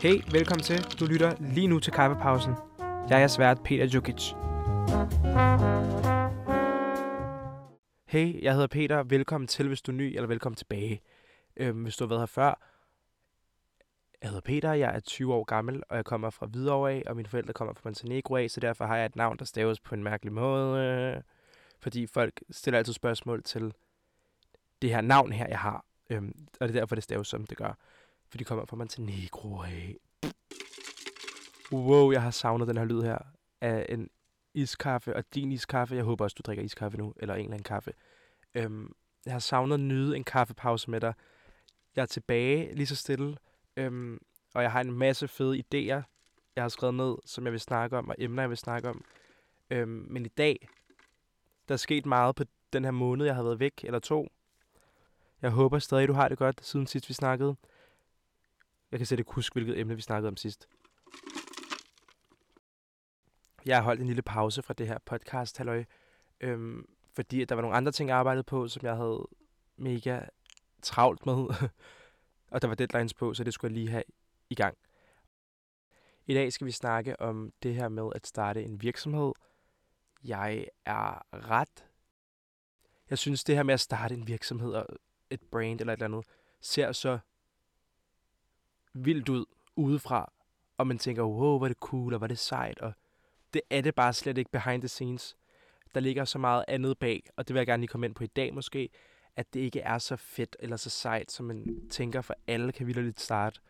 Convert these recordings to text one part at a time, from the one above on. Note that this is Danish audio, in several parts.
Hey, velkommen til. Du lytter lige nu til Kaffepausen. Jeg er svært Peter Jukic. Hey, jeg hedder Peter. Velkommen til, hvis du er ny, eller velkommen tilbage. Øhm, hvis du har været her før. Jeg hedder Peter, jeg er 20 år gammel, og jeg kommer fra Hvidovre af, og mine forældre kommer fra Montenegro af, så derfor har jeg et navn, der staves på en mærkelig måde. Øh, fordi folk stiller altid spørgsmål til det her navn her, jeg har. Øhm, og det er derfor, det staves som det gør. For de kommer fra Montenegro af. Wow, jeg har savnet den her lyd her af en iskaffe og din iskaffe. Jeg håber også, du drikker iskaffe nu, eller en eller anden kaffe. Øhm, jeg har savnet at nyde en kaffepause med dig. Jeg er tilbage lige så stille, øhm, og jeg har en masse fede idéer, jeg har skrevet ned, som jeg vil snakke om, og emner, jeg vil snakke om. Øhm, men i dag, der er sket meget på den her måned, jeg har været væk, eller to. Jeg håber stadig, du har det godt, siden sidst vi snakkede. Jeg kan slet ikke huske, hvilket emne vi snakkede om sidst. Jeg har holdt en lille pause fra det her podcast, halløj, øhm, fordi at der var nogle andre ting, jeg arbejdede på, som jeg havde mega travlt med. og der var deadlines på, så det skulle jeg lige have i gang. I dag skal vi snakke om det her med at starte en virksomhed. Jeg er ret... Jeg synes, det her med at starte en virksomhed og et brand eller et eller andet, ser så vildt ud udefra, og man tænker, wow, hvor er det cool, og hvor er det sejt, og det er det bare slet ikke behind the scenes. Der ligger så meget andet bag, og det vil jeg gerne lige komme ind på i dag måske, at det ikke er så fedt eller så sejt, som man tænker, for alle kan vildt starte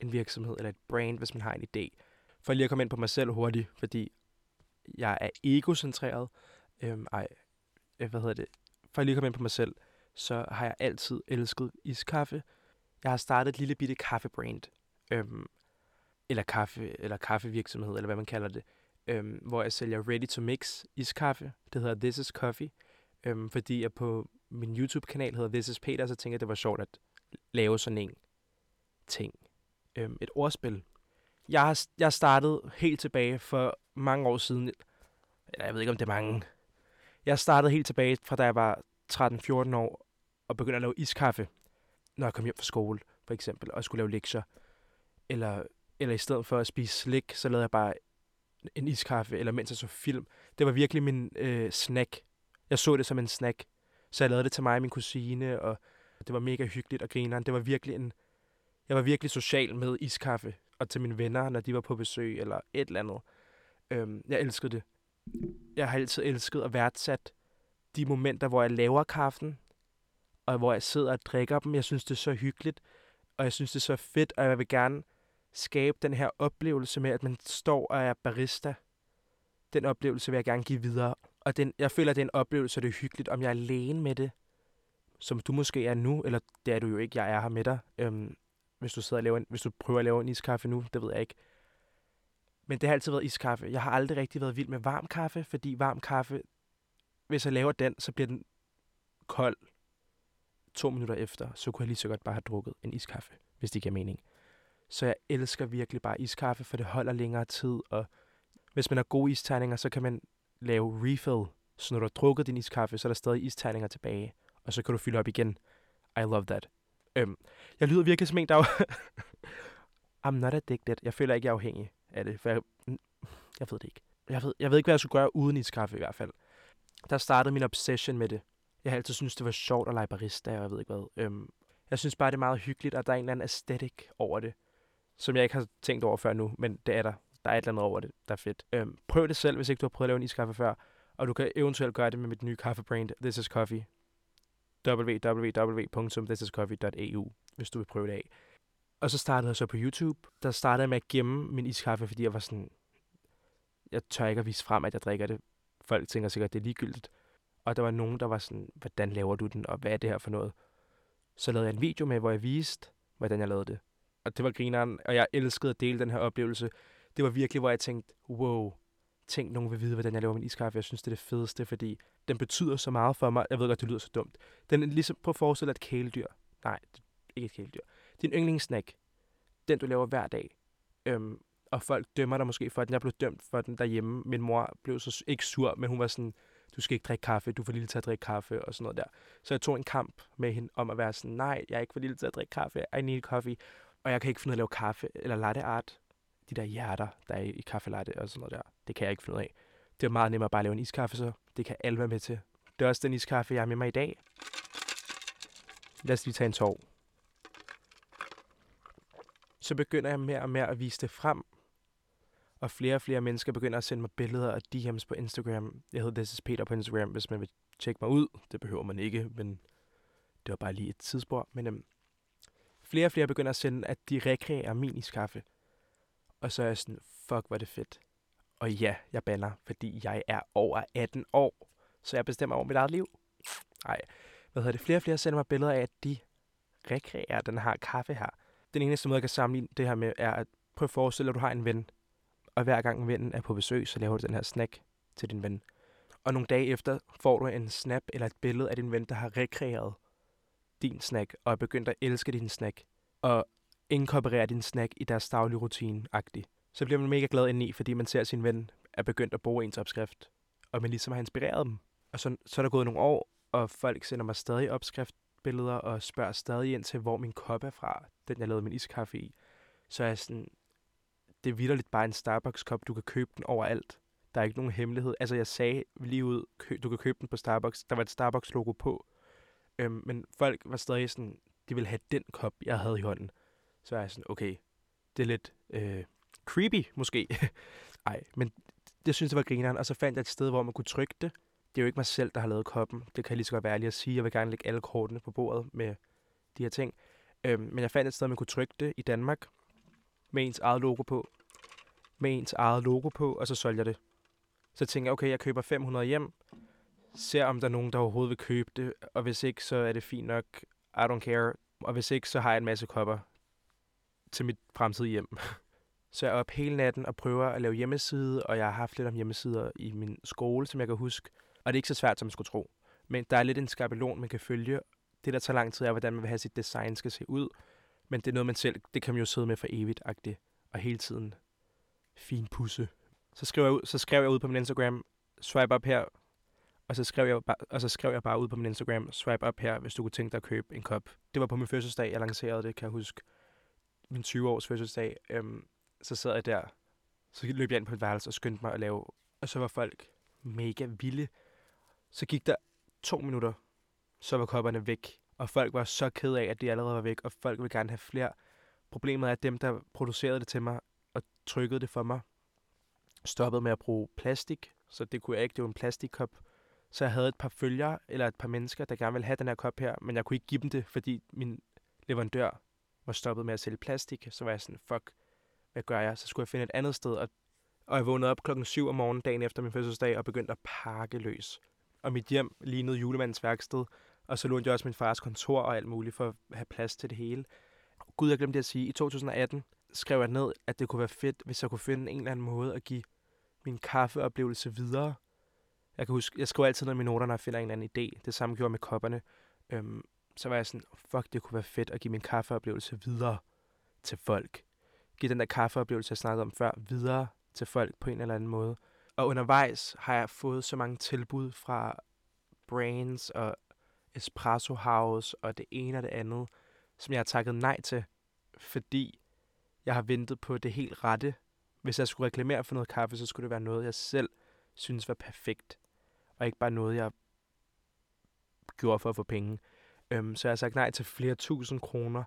en virksomhed eller et brand, hvis man har en idé. For lige at komme ind på mig selv hurtigt, fordi jeg er egocentreret. Øhm, ej, øh, hvad hedder det? For lige at komme ind på mig selv, så har jeg altid elsket iskaffe. Jeg har startet et lille bitte kaffebrand. Øhm, eller kaffe, eller kaffevirksomhed, eller hvad man kalder det, øhm, hvor jeg sælger ready to mix iskaffe. Det hedder This is Coffee. Øhm, fordi jeg på min YouTube-kanal hedder This is Peter, så tænkte jeg, det var sjovt at lave sådan en ting. Øhm, et ordspil. Jeg har, jeg startet helt tilbage for mange år siden. Eller jeg ved ikke, om det er mange. Jeg startede helt tilbage fra da jeg var 13-14 år og begyndte at lave iskaffe, når jeg kom hjem fra skole, for eksempel, og skulle lave lektier. Eller eller i stedet for at spise slik, så lavede jeg bare en iskaffe, eller mens jeg så film. Det var virkelig min øh, snack. Jeg så det som en snack. Så jeg lavede det til mig og min kusine, og det var mega hyggeligt og grineren. Det var virkelig en... Jeg var virkelig social med iskaffe, og til mine venner, når de var på besøg, eller et eller andet. Øhm, jeg elskede det. Jeg har altid elsket at værdsat de momenter, hvor jeg laver kaffen, og hvor jeg sidder og drikker dem. Jeg synes, det er så hyggeligt, og jeg synes, det er så fedt, og jeg vil gerne skabe den her oplevelse med, at man står og er barista. Den oplevelse vil jeg gerne give videre. Og den, jeg føler, at det er en oplevelse, og det er hyggeligt, om jeg er alene med det, som du måske er nu, eller det er du jo ikke, jeg er her med dig. Øhm, hvis du sidder og laver en, hvis du prøver at lave en iskaffe nu, det ved jeg ikke. Men det har altid været iskaffe. Jeg har aldrig rigtig været vild med varm kaffe, fordi varm kaffe, hvis jeg laver den, så bliver den kold to minutter efter. Så kunne jeg lige så godt bare have drukket en iskaffe, hvis det giver mening. Så jeg elsker virkelig bare iskaffe, for det holder længere tid, og hvis man har gode isterninger, så kan man lave refill. Så når du har drukket din iskaffe, så er der stadig isterninger tilbage, og så kan du fylde op igen. I love that. Øhm, jeg lyder virkelig som en, der I'm not addicted. Jeg føler ikke, jeg er afhængig af det, for jeg, jeg ved det ikke. Jeg ved, jeg ved ikke, hvad jeg skulle gøre uden iskaffe i hvert fald. Der startede min obsession med det. Jeg har altid syntes, det var sjovt at lege barista, og jeg ved ikke hvad. Øhm, jeg synes bare, det er meget hyggeligt, at der er en eller anden aesthetic over det som jeg ikke har tænkt over før nu, men det er der. Der er et eller andet over det, der er fedt. Øhm, prøv det selv, hvis ikke du har prøvet at lave en iskaffe før, og du kan eventuelt gøre det med mit nye kaffebrand, This is Coffee. www.thisiscoffee.eu, hvis du vil prøve det af. Og så startede jeg så på YouTube. Der startede jeg med at gemme min iskaffe, fordi jeg var sådan, jeg tør ikke at vise frem, at jeg drikker det. Folk tænker sikkert, at det er ligegyldigt. Og der var nogen, der var sådan, hvordan laver du den, og hvad er det her for noget? Så lavede jeg en video med, hvor jeg viste, hvordan jeg lavede det og det var grineren, og jeg elskede at dele den her oplevelse. Det var virkelig, hvor jeg tænkte, wow, tænk, nogen vil vide, hvordan jeg laver min iskaffe. Jeg synes, det er det fedeste, fordi den betyder så meget for mig. Jeg ved godt, det lyder så dumt. Den er ligesom, på at forestille et kæledyr. Nej, ikke et kæledyr. Din yndlingssnack. Den, du laver hver dag. Øhm, og folk dømmer dig måske for, at jeg blev dømt for den derhjemme. Min mor blev så ikke sur, men hun var sådan, du skal ikke drikke kaffe, du er for lille til at drikke kaffe, og sådan noget der. Så jeg tog en kamp med hende om at være sådan, nej, jeg er ikke for lille til at drikke kaffe, I need coffee, og jeg kan ikke finde ud af at lave kaffe eller latte art. De der hjerter, der er i kaffe latte og sådan noget der, det kan jeg ikke finde ud af. Det er meget nemmere at bare lave en iskaffe, så det kan alle være med til. Det er også den iskaffe, jeg har med mig i dag. Lad os lige tage en tår. Så begynder jeg mere og mere at vise det frem. Og flere og flere mennesker begynder at sende mig billeder og DM's på Instagram. Jeg hedder This is Peter på Instagram, hvis man vil tjekke mig ud. Det behøver man ikke, men det var bare lige et tidsspor. Men øhm, flere og flere begynder at sende, at de rekreerer min iskaffe. Og så er jeg sådan, fuck, hvor det fedt. Og ja, jeg banner, fordi jeg er over 18 år, så jeg bestemmer over mit eget liv. Nej, hvad hedder det? Flere og flere sender mig billeder af, at de rekreerer den her kaffe her. Den eneste måde, jeg kan sammenligne det her med, er at prøve at forestille, at du har en ven, og hver gang vennen er på besøg, så laver du den her snack til din ven. Og nogle dage efter får du en snap eller et billede af din ven, der har rekreeret din snack, og er begyndt at elske din snack, og inkorporere din snack i deres daglige rutine-agtigt. Så bliver man mega glad indeni, fordi man ser, at sin ven er begyndt at bruge ens opskrift, og man ligesom har inspireret dem. Og så, så er der gået nogle år, og folk sender mig stadig opskriftbilleder og spørger stadig ind til, hvor min kop er fra, den jeg lavede min iskaffe i. Så er jeg sådan, det er vidderligt bare en Starbucks-kop, du kan købe den overalt. Der er ikke nogen hemmelighed. Altså jeg sagde lige ud, kø, du kan købe den på Starbucks. Der var et Starbucks-logo på. Øhm, men folk var stadig sådan, de ville have den kop, jeg havde i hånden. Så er jeg sådan, okay, det er lidt øh, creepy måske. Nej, men det synes jeg var grineren. Og så fandt jeg et sted, hvor man kunne trykke det. Det er jo ikke mig selv, der har lavet koppen. Det kan jeg lige så godt være ærlig at sige. Jeg vil gerne lægge alle kortene på bordet med de her ting. Øhm, men jeg fandt et sted, man kunne trykke det i Danmark. Med ens eget logo på. Med ens eget logo på, og så solgte jeg det. Så tænkte jeg, okay, jeg køber 500 hjem. Ser om der er nogen, der overhovedet vil købe det. Og hvis ikke, så er det fint nok. I don't care. Og hvis ikke, så har jeg en masse kopper til mit fremtidige hjem. Så jeg er op hele natten og prøver at lave hjemmeside, og jeg har haft lidt om hjemmesider i min skole, som jeg kan huske. Og det er ikke så svært, som man skulle tro. Men der er lidt en skabelon, man kan følge. Det, der tager lang tid, er, hvordan man vil have sit design skal se ud. Men det er noget, man selv, det kan man jo sidde med for evigt -agtigt. Og hele tiden fin pusse. Så skrev jeg, ud, så skrev jeg ud på min Instagram, swipe op her, og så, skrev jeg bare, og så skrev jeg bare ud på min Instagram, swipe op her, hvis du kunne tænke dig at købe en kop. Det var på min fødselsdag, jeg lancerede det, kan jeg huske. Min 20-års fødselsdag. Øhm, så sad jeg der, så løb jeg ind på et værelse og skyndte mig at lave, og så var folk mega vilde. Så gik der to minutter, så var kopperne væk, og folk var så ked af, at de allerede var væk, og folk ville gerne have flere. Problemet er, at dem, der producerede det til mig trykkede det for mig, stoppede med at bruge plastik, så det kunne jeg ikke, det var en plastikkop. Så jeg havde et par følgere, eller et par mennesker, der gerne ville have den her kop her, men jeg kunne ikke give dem det, fordi min leverandør var stoppet med at sælge plastik. Så var jeg sådan, fuck, hvad gør jeg? Så skulle jeg finde et andet sted, og, og jeg vågnede op klokken 7 om morgenen dagen efter min fødselsdag og begyndte at pakke løs. Og mit hjem lignede julemandens værksted, og så lånte jeg også min fars kontor og alt muligt for at have plads til det hele. Gud, jeg glemte at sige, i 2018 skrev jeg ned, at det kunne være fedt, hvis jeg kunne finde en eller anden måde at give min kaffeoplevelse videre. Jeg kan huske, jeg skriver altid ned i mine noter, når jeg finder en eller anden idé. Det samme gjorde jeg med kopperne. Øhm, så var jeg sådan, fuck, det kunne være fedt at give min kaffeoplevelse videre til folk give den der kaffeoplevelse, jeg snakkede om før, videre til folk på en eller anden måde. Og undervejs har jeg fået så mange tilbud fra Brains og Espresso House og det ene og det andet, som jeg har takket nej til, fordi jeg har ventet på det helt rette. Hvis jeg skulle reklamere for noget kaffe, så skulle det være noget, jeg selv synes var perfekt, og ikke bare noget, jeg gjorde for at få penge. Øhm, så jeg har sagt nej til flere tusind kroner.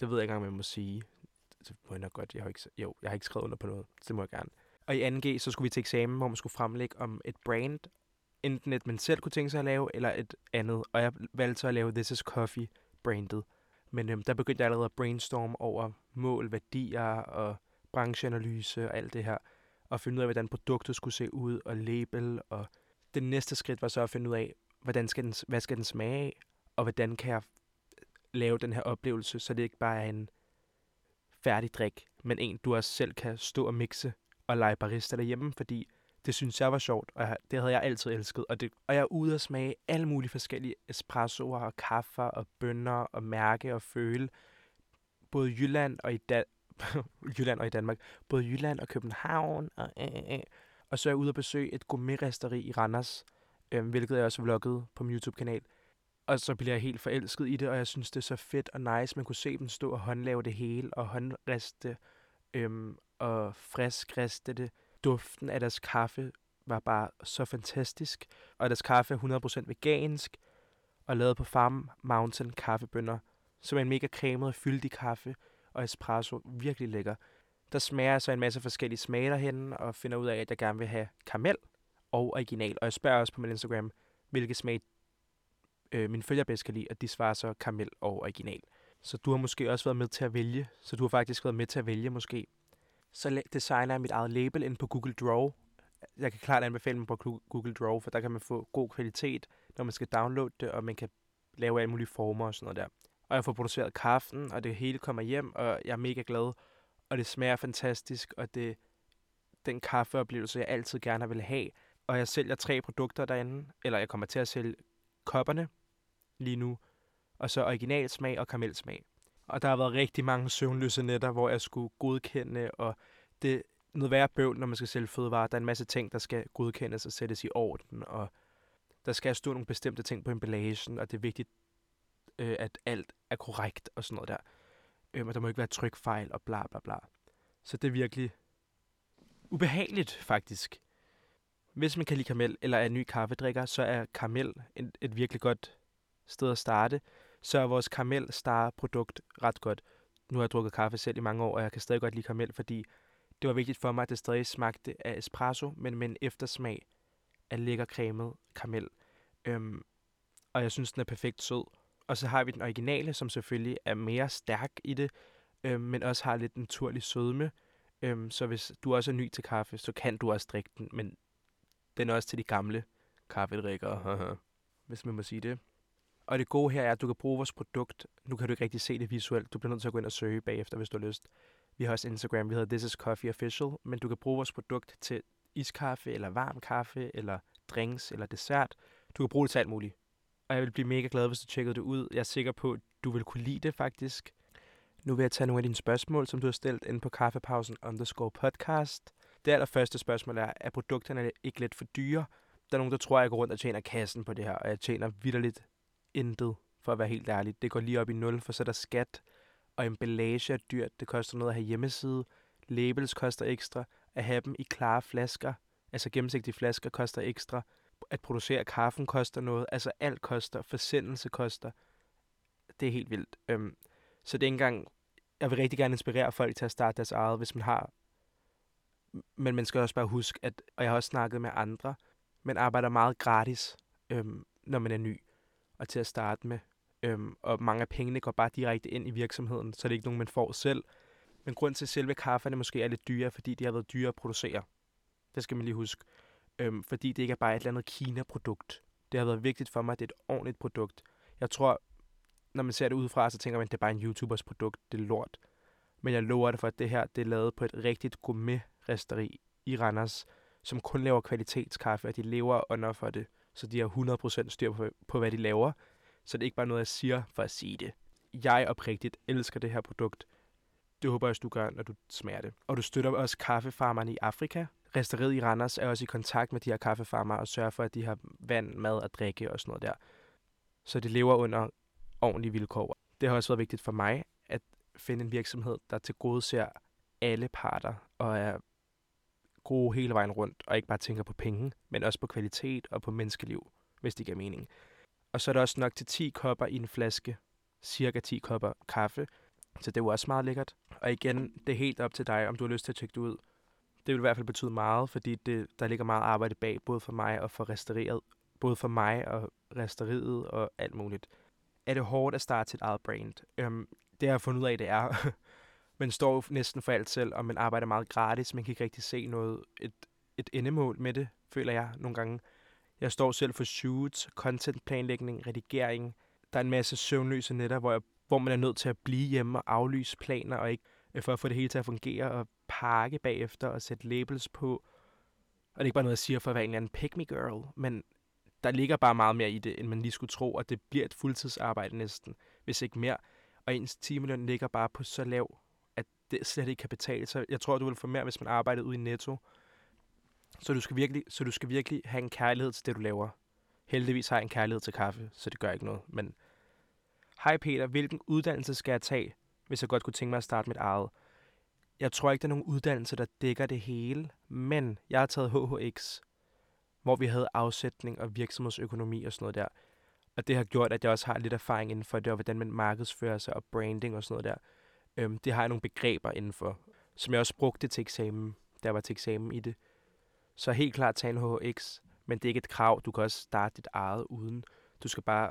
Det ved jeg ikke engang, hvad jeg må sige det må jeg nok godt. Jeg har ikke, jo, jeg har ikke skrevet under på noget. Så det må jeg gerne. Og i 2G, så skulle vi til eksamen, hvor man skulle fremlægge om et brand. Enten et, man selv kunne tænke sig at lave, eller et andet. Og jeg valgte så at lave This is Coffee brandet. Men øhm, der begyndte jeg allerede at brainstorme over mål, værdier og brancheanalyse og alt det her. Og finde ud af, hvordan produktet skulle se ud og label. Og det næste skridt var så at finde ud af, hvordan skal den, hvad skal den smage af, og hvordan kan jeg lave den her oplevelse, så det ikke bare er en færdig drik, men en, du også selv kan stå og mixe og lege barista derhjemme, fordi det synes jeg var sjovt, og det havde jeg altid elsket. Og, det, og jeg er ude og smage alle mulige forskellige espressoer og kaffer og bønner og mærke og føle. Både Jylland og i, Dan- Jylland og i Danmark. Både Jylland og København. Og, øh, øh. og så er jeg ude og besøge et gourmetresteri i Randers, øh, hvilket jeg også vloggede på min YouTube-kanal. Og så bliver jeg helt forelsket i det, og jeg synes, det er så fedt og nice. Man kunne se dem stå og håndlave det hele, og håndriste, øhm, og friskriste det. Duften af deres kaffe var bare så fantastisk. Og deres kaffe er 100% vegansk, og lavet på Farm Mountain kaffebønder, som er en mega cremet og fyldig kaffe, og espresso virkelig lækker. Der smager jeg så en masse forskellige smage derhen, og finder ud af, at jeg gerne vil have karamel og original. Og jeg spørger også på min Instagram, hvilke smag øh, min følger bedst kan lide, og de svarer så karamel og original. Så du har måske også været med til at vælge, så du har faktisk været med til at vælge måske. Så designer jeg mit eget label ind på Google Draw. Jeg kan klart anbefale dem på Google Draw, for der kan man få god kvalitet, når man skal downloade det, og man kan lave alle mulige former og sådan noget der. Og jeg får produceret kaffen, og det hele kommer hjem, og jeg er mega glad. Og det smager fantastisk, og det den kaffeoplevelse, jeg altid gerne vil have. Og jeg sælger tre produkter derinde, eller jeg kommer til at sælge kopperne lige nu, og så originalsmag og karamelsmag. Og der har været rigtig mange søvnløse nætter, hvor jeg skulle godkende, og det noget værre bøvl, når man skal sælge fødevarer. Der er en masse ting, der skal godkendes og sættes i orden, og der skal stå nogle bestemte ting på emballagen, og det er vigtigt, øh, at alt er korrekt og sådan noget der. Øh, og der må ikke være trykfejl og bla bla bla. Så det er virkelig ubehageligt, faktisk. Hvis man kan lide karamel eller er en ny kaffedrikker, så er karamel et, et virkelig godt sted at starte. Så er vores karamel star produkt ret godt. Nu har jeg drukket kaffe selv i mange år, og jeg kan stadig godt lide karamel, fordi det var vigtigt for mig, at det stadig smagte af espresso, men med en eftersmag af lækker cremet karamel. Øhm, og jeg synes, den er perfekt sød. Og så har vi den originale, som selvfølgelig er mere stærk i det, øhm, men også har lidt naturlig sødme. Øhm, så hvis du også er ny til kaffe, så kan du også drikke den, men den er også til de gamle kaffedrikkere, hvis man må sige det. Og det gode her er, at du kan bruge vores produkt. Nu kan du ikke rigtig se det visuelt. Du bliver nødt til at gå ind og søge bagefter, hvis du har lyst. Vi har også Instagram, vi hedder This is Coffee Official, men du kan bruge vores produkt til iskaffe, eller varm kaffe, eller drinks, eller dessert. Du kan bruge det til alt muligt. Og jeg vil blive mega glad, hvis du tjekkede det ud. Jeg er sikker på, at du vil kunne lide det faktisk. Nu vil jeg tage nogle af dine spørgsmål, som du har stillet inde på kaffepausen underscore podcast. Det allerførste spørgsmål er, er produkterne ikke lidt for dyre? Der er nogen, der tror, at jeg går rundt og tjener kassen på det her, og jeg tjener vidderligt intet, for at være helt ærlig. Det går lige op i nul, for så er der skat, og emballage er dyrt. Det koster noget at have hjemmeside. Labels koster ekstra. At have dem i klare flasker, altså gennemsigtige flasker, koster ekstra. At producere kaffen koster noget. Altså alt koster. Forsendelse koster. Det er helt vildt. Øhm, så det er ikke engang... Jeg vil rigtig gerne inspirere folk til at starte deres eget, hvis man har... Men man skal også bare huske, at... Og jeg har også snakket med andre. Man arbejder meget gratis, øhm, når man er ny. Og til at starte med. Øhm, og mange af pengene går bare direkte ind i virksomheden, så det er ikke nogen, man får selv. Men grund til, at selve kafferne måske er lidt dyre, fordi de har været dyre at producere. Det skal man lige huske. Øhm, fordi det ikke er bare et eller andet Kina-produkt. Det har været vigtigt for mig, at det er et ordentligt produkt. Jeg tror, når man ser det udefra, så tænker man, at det er bare en YouTubers produkt. Det er lort. Men jeg lover det for, at det her det er lavet på et rigtigt gourmet-resteri i Randers, som kun laver kvalitetskaffe, og de lever under for det. Så de har 100% styr på, på, hvad de laver. Så det er ikke bare noget, jeg siger for at sige det. Jeg oprigtigt elsker det her produkt. Det håber jeg også, du gør, når du smager det. Og du støtter også kaffefarmerne i Afrika. Resteriet i Randers er også i kontakt med de her kaffefarmer og sørger for, at de har vand, mad og drikke og sådan noget der. Så de lever under ordentlige vilkår. Det har også været vigtigt for mig at finde en virksomhed, der til gode ser alle parter og er gode hele vejen rundt, og ikke bare tænker på penge, men også på kvalitet og på menneskeliv, hvis det giver mening. Og så er der også nok til 10 kopper i en flaske. Cirka 10 kopper kaffe. Så det er jo også meget lækkert. Og igen, det er helt op til dig, om du har lyst til at tjekke det ud. Det vil i hvert fald betyde meget, fordi det, der ligger meget arbejde bag, både for mig og for restaureret. Både for mig og resteriet og alt muligt. Er det hårdt at starte sit eget brand? Øhm, det har jeg fundet ud af, det er man står næsten for alt selv, og man arbejder meget gratis. Man kan ikke rigtig se noget, et, et endemål med det, føler jeg nogle gange. Jeg står selv for shoots, contentplanlægning, redigering. Der er en masse søvnløse netter, hvor, jeg, hvor man er nødt til at blive hjemme og aflyse planer, og ikke øh, for at få det hele til at fungere, og pakke bagefter og sætte labels på. Og det er ikke bare noget, jeg siger for at være en eller anden pick me girl, men der ligger bare meget mere i det, end man lige skulle tro, og det bliver et fuldtidsarbejde næsten, hvis ikke mere. Og ens timeløn ligger bare på så lav, det slet ikke kan betale sig. Jeg tror, du vil få mere, hvis man arbejdede ude i Netto, så du skal virkelig, så du skal virkelig have en kærlighed til det, du laver. Heldigvis har jeg en kærlighed til kaffe, så det gør ikke noget. Men hej Peter, hvilken uddannelse skal jeg tage, hvis jeg godt kunne tænke mig at starte mit eget? Jeg tror ikke, der er nogen uddannelse, der dækker det hele, men jeg har taget HHX, hvor vi havde afsætning og virksomhedsøkonomi og sådan noget der. Og det har gjort, at jeg også har lidt erfaring inden for det, og hvordan man markedsfører sig og branding og sådan noget der. Øhm, det har jeg nogle begreber indenfor, som jeg også brugte til eksamen, da jeg var til eksamen i det. Så helt klart tage en HHX, men det er ikke et krav. Du kan også starte dit eget uden. Du skal bare,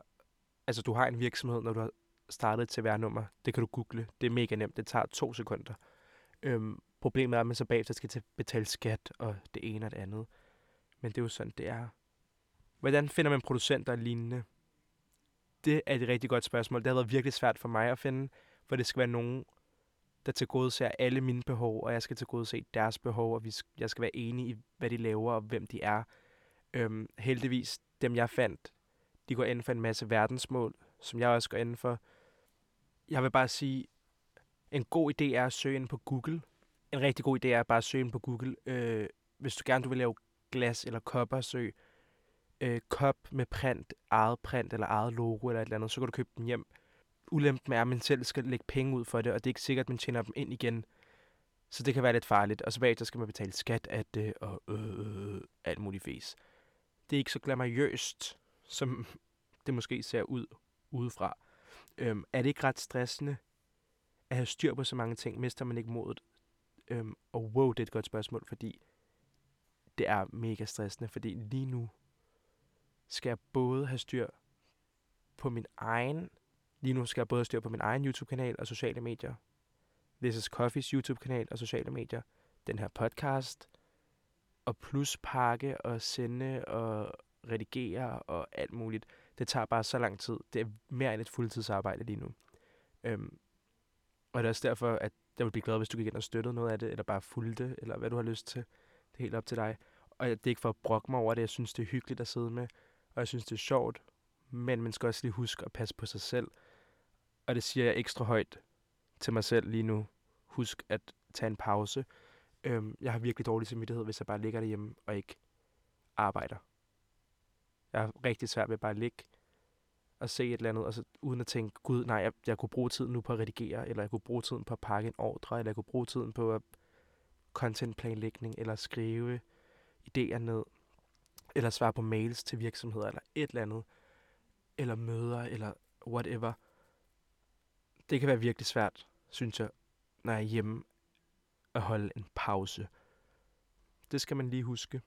altså du har en virksomhed, når du har startet et CVR-nummer. Det kan du google. Det er mega nemt. Det tager to sekunder. Øhm, problemet er, at man så bagefter skal til betale skat og det ene og det andet. Men det er jo sådan, det er. Hvordan finder man producenter og lignende? Det er et rigtig godt spørgsmål. Det har været virkelig svært for mig at finde, for det skal være nogen, der tilgodeser alle mine behov, og jeg skal tilgodese deres behov, og vi, jeg skal være enig i, hvad de laver og hvem de er. Øhm, heldigvis, dem jeg fandt, de går ind for en masse verdensmål, som jeg også går ind for. Jeg vil bare sige, en god idé er at søge ind på Google. En rigtig god idé er bare at søge ind på Google. Øh, hvis du gerne du vil lave glas eller kopper, søg øh, kop med print, eget print eller eget logo eller et eller andet, så kan du købe dem hjem. Ulempen er, at man selv skal lægge penge ud for det, og det er ikke sikkert, at man tjener dem ind igen. Så det kan være lidt farligt. Og så bagefter skal man betale skat af det og øh, øh, alt muligt fæs. Det er ikke så glamourøst, som det måske ser ud udefra. Øhm, er det ikke ret stressende at have styr på så mange ting? Mister man ikke modet? Øhm, og wow, det er et godt spørgsmål, fordi det er mega stressende, fordi lige nu skal jeg både have styr på min egen, lige nu skal jeg både have styr på min egen YouTube-kanal og sociale medier. This is Coffees YouTube-kanal og sociale medier. Den her podcast. Og plus pakke og sende og redigere og alt muligt. Det tager bare så lang tid. Det er mere end et fuldtidsarbejde lige nu. Øhm, og det er også derfor, at jeg vil blive glad, hvis du gik ind og støttede noget af det, eller bare fulgte, eller hvad du har lyst til. Det er helt op til dig. Og det er ikke for at brokke mig over det. Jeg synes, det er hyggeligt at sidde med, og jeg synes, det er sjovt. Men man skal også lige huske at passe på sig selv. Og det siger jeg ekstra højt til mig selv lige nu. Husk at tage en pause. Øhm, jeg har virkelig dårlig samvittighed, hvis jeg bare ligger derhjemme og ikke arbejder. Jeg har rigtig svært ved bare at ligge og se et eller andet, og så uden at tænke, gud, nej, jeg, jeg kunne bruge tiden nu på at redigere, eller jeg kunne bruge tiden på at pakke en ordre, eller jeg kunne bruge tiden på at contentplanlægning, eller skrive idéer ned, eller svare på mails til virksomheder, eller et eller andet, eller møder, eller whatever. Det kan være virkelig svært, synes jeg, når jeg er hjemme, at holde en pause. Det skal man lige huske.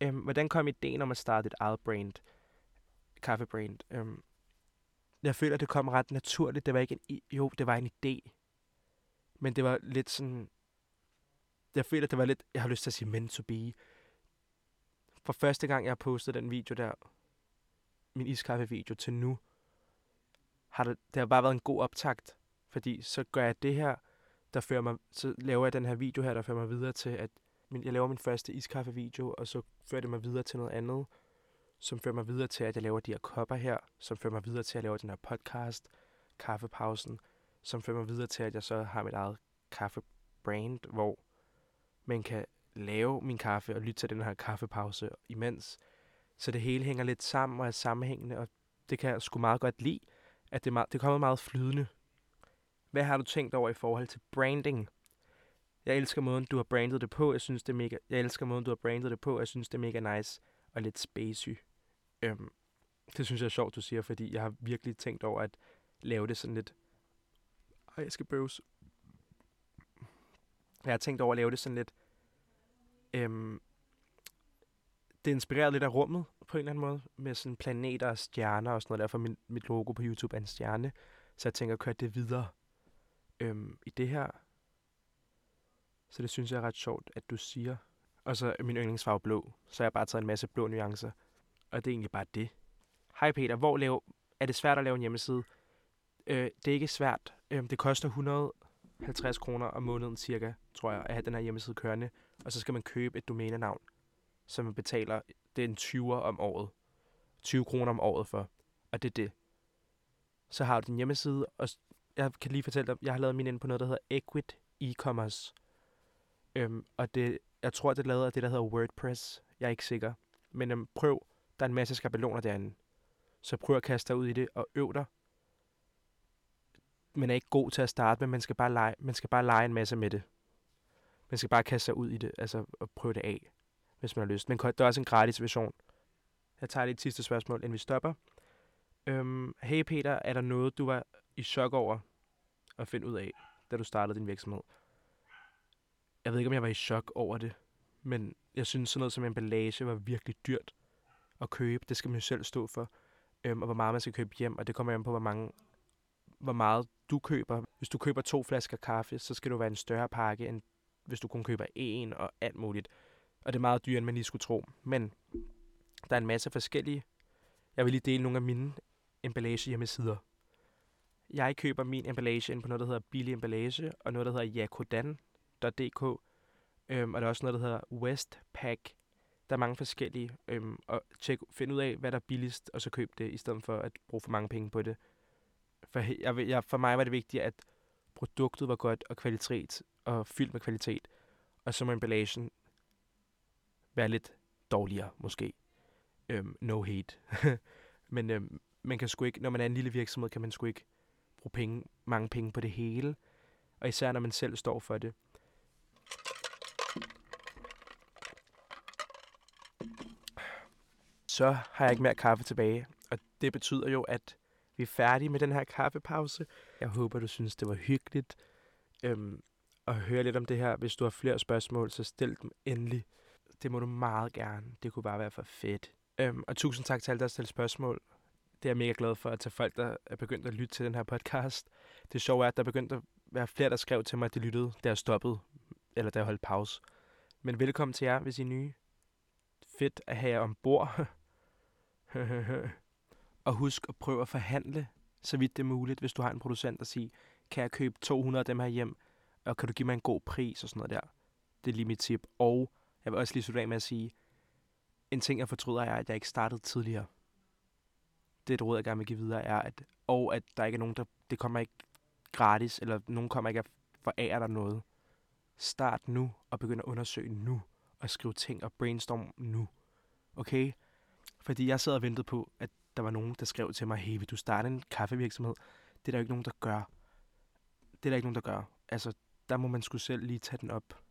Øhm, hvordan kom ideen om at starte et eget brand? Kaffebrand. Øhm, jeg føler, det kom ret naturligt. Det var ikke en, jo, det var en idé. Men det var lidt sådan, jeg føler, det var lidt, jeg har lyst til at sige meant to be. For første gang, jeg har postet den video der, min iskaffe-video til nu, har det, det har bare været en god optakt. Fordi så gør jeg det her, der fører mig, så laver jeg den her video her, der fører mig videre til, at min, jeg laver min første iskaffe-video, og så fører det mig videre til noget andet, som fører mig videre til, at jeg laver de her kopper her, som fører mig videre til, at jeg laver den her podcast, kaffepausen, som fører mig videre til, at jeg så har mit eget kaffebrand, hvor man kan lave min kaffe og lytte til den her kaffepause imens. Så det hele hænger lidt sammen og er sammenhængende, og det kan jeg sgu meget godt lide, at det, er meget, det kommer meget flydende. Hvad har du tænkt over i forhold til branding? Jeg elsker måden, du har brandet det på. Jeg synes, det er mega... Jeg elsker måden, du har brandet det på. Jeg synes, det er mega nice og lidt spacey. Øhm, det synes jeg er sjovt, du siger, fordi jeg har virkelig tænkt over at lave det sådan lidt... Ej, jeg skal bøves. Jeg har tænkt over at lave det sådan lidt... Øhm, det inspirerer lidt af rummet på en eller anden måde, med sådan planeter og stjerner og sådan noget. Derfor min, mit logo på YouTube er en stjerne. Så jeg tænker at køre det videre øhm, i det her. Så det synes jeg er ret sjovt, at du siger. Og så min yndlingsfarve blå. Så jeg har bare taget en masse blå nuancer. Og det er egentlig bare det. Hej Peter, hvor lave, er det svært at lave en hjemmeside? Øh, det er ikke svært. Øh, det koster 150 kroner om måneden cirka, tror jeg, at have den her hjemmeside kørende. Og så skal man købe et domænenavn, som man betaler, det er en 20'er om året. 20 kroner om året for. Og det er det. Så har du din hjemmeside, og jeg kan lige fortælle dig, jeg har lavet min ind på noget, der hedder Equit E-commerce. Øhm, og det, jeg tror, det er lavet af det, der hedder WordPress. Jeg er ikke sikker. Men øhm, prøv Der er en masse skabeloner derinde. Så prøv at kaste dig ud i det og øv dig. Man er ikke god til at starte, med, man skal bare lege, man skal bare lege en masse med det. Man skal bare kaste sig ud i det, altså og prøve det af, hvis man har lyst. Men der er også en gratis version. Jeg tager lige et sidste spørgsmål, inden vi stopper. Øhm, hey Peter, er der noget, du var i chok over at finde ud af, da du startede din virksomhed? Jeg ved ikke, om jeg var i chok over det, men jeg synes sådan noget som emballage var virkelig dyrt at købe. Det skal man jo selv stå for. Øhm, og hvor meget man skal købe hjem, og det kommer an på, hvor mange hvor meget du køber. Hvis du køber to flasker kaffe, så skal du være en større pakke, end hvis du kun køber en og alt muligt. Og det er meget dyrere, end man lige skulle tro. Men der er en masse forskellige. Jeg vil lige dele nogle af mine emballage hjemmesider. Jeg køber min emballage ind på noget, der hedder Billig Emballage, og noget, der hedder jakodan.dk. Øhm, og der er også noget, der hedder Westpack. Der er mange forskellige. Øhm, og tjek, find ud af, hvad der er billigst, og så køb det, i stedet for at bruge for mange penge på det. For, jeg, jeg, for mig var det vigtigt, at produktet var godt og kvalitet, og fyldt med kvalitet. Og så må emballagen være lidt dårligere, måske. Øhm, no hate. Men øhm, man kan sgu ikke, når man er en lille virksomhed, kan man sgu ikke bruge penge, mange penge på det hele. Og især når man selv står for det. Så har jeg ikke mere kaffe tilbage. Og det betyder jo, at vi er færdige med den her kaffepause. Jeg håber, du synes, det var hyggeligt øhm, at høre lidt om det her. Hvis du har flere spørgsmål, så stil dem endelig. Det må du meget gerne. Det kunne bare være for fedt. Øhm, og tusind tak til alle, der har stillet spørgsmål. Det er jeg mega glad for, at til folk, der er begyndt at lytte til den her podcast. Det sjove er, at der er begyndt at være flere, der skrev til mig, at de lyttede, da jeg stoppede, eller da jeg holdt pause. Men velkommen til jer, hvis I er nye. Fedt at have jer ombord. og husk at prøve at forhandle, så vidt det er muligt, hvis du har en producent, der siger, kan jeg købe 200 af dem her hjem, og kan du give mig en god pris og sådan noget der. Det er lige mit tip. Og jeg vil også lige slutte af med at sige, en ting, jeg fortryder, er, at jeg ikke startede tidligere. Det er et råd, jeg gerne vil give videre, er, at, og at der ikke er nogen, der, det kommer ikke gratis, eller nogen kommer ikke at forære dig noget. Start nu, og begynd at undersøge nu, og skrive ting og brainstorm nu. Okay? Fordi jeg sad og ventede på, at der var nogen, der skrev til mig, hey, vil du starte en kaffevirksomhed? Det er der jo ikke nogen, der gør. Det er der ikke nogen, der gør. Altså, der må man skulle selv lige tage den op.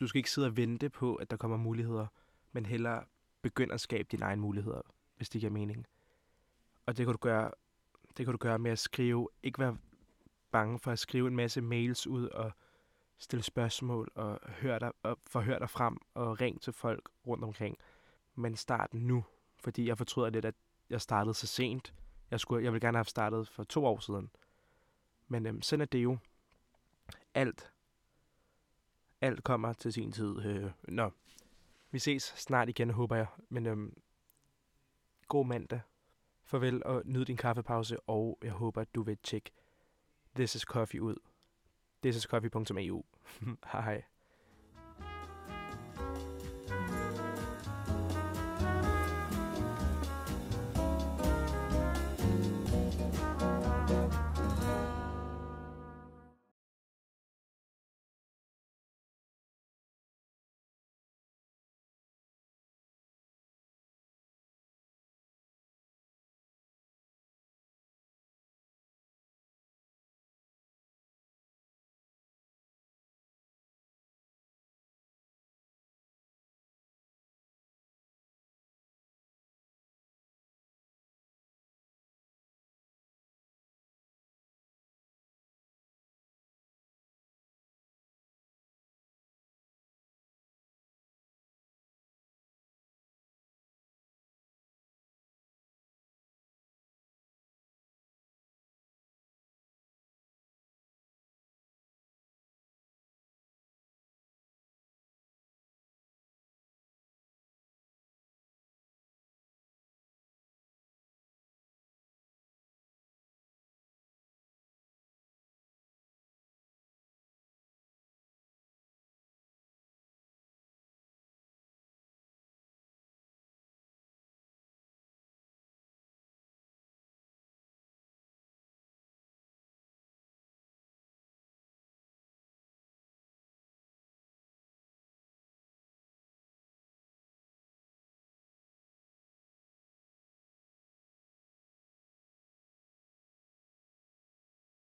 Du skal ikke sidde og vente på, at der kommer muligheder, men hellere begynde at skabe dine egne muligheder, hvis det giver mening. Og det kan du gøre, det kan du gøre med at skrive, ikke være bange for at skrive en masse mails ud og stille spørgsmål og høre dig, og forhør dig frem og ring til folk rundt omkring. Men start nu, fordi jeg fortryder lidt, at jeg startede så sent. Jeg, skulle, jeg ville gerne have startet for to år siden. Men øhm, sådan er det jo. Alt, alt kommer til sin tid. Øh, nå, vi ses snart igen, håber jeg. Men øhm, god mandag. Farvel og nyd din kaffepause, og jeg håber, at du vil tjekke This is Coffee ud. thisiscoffee.eu. Hej.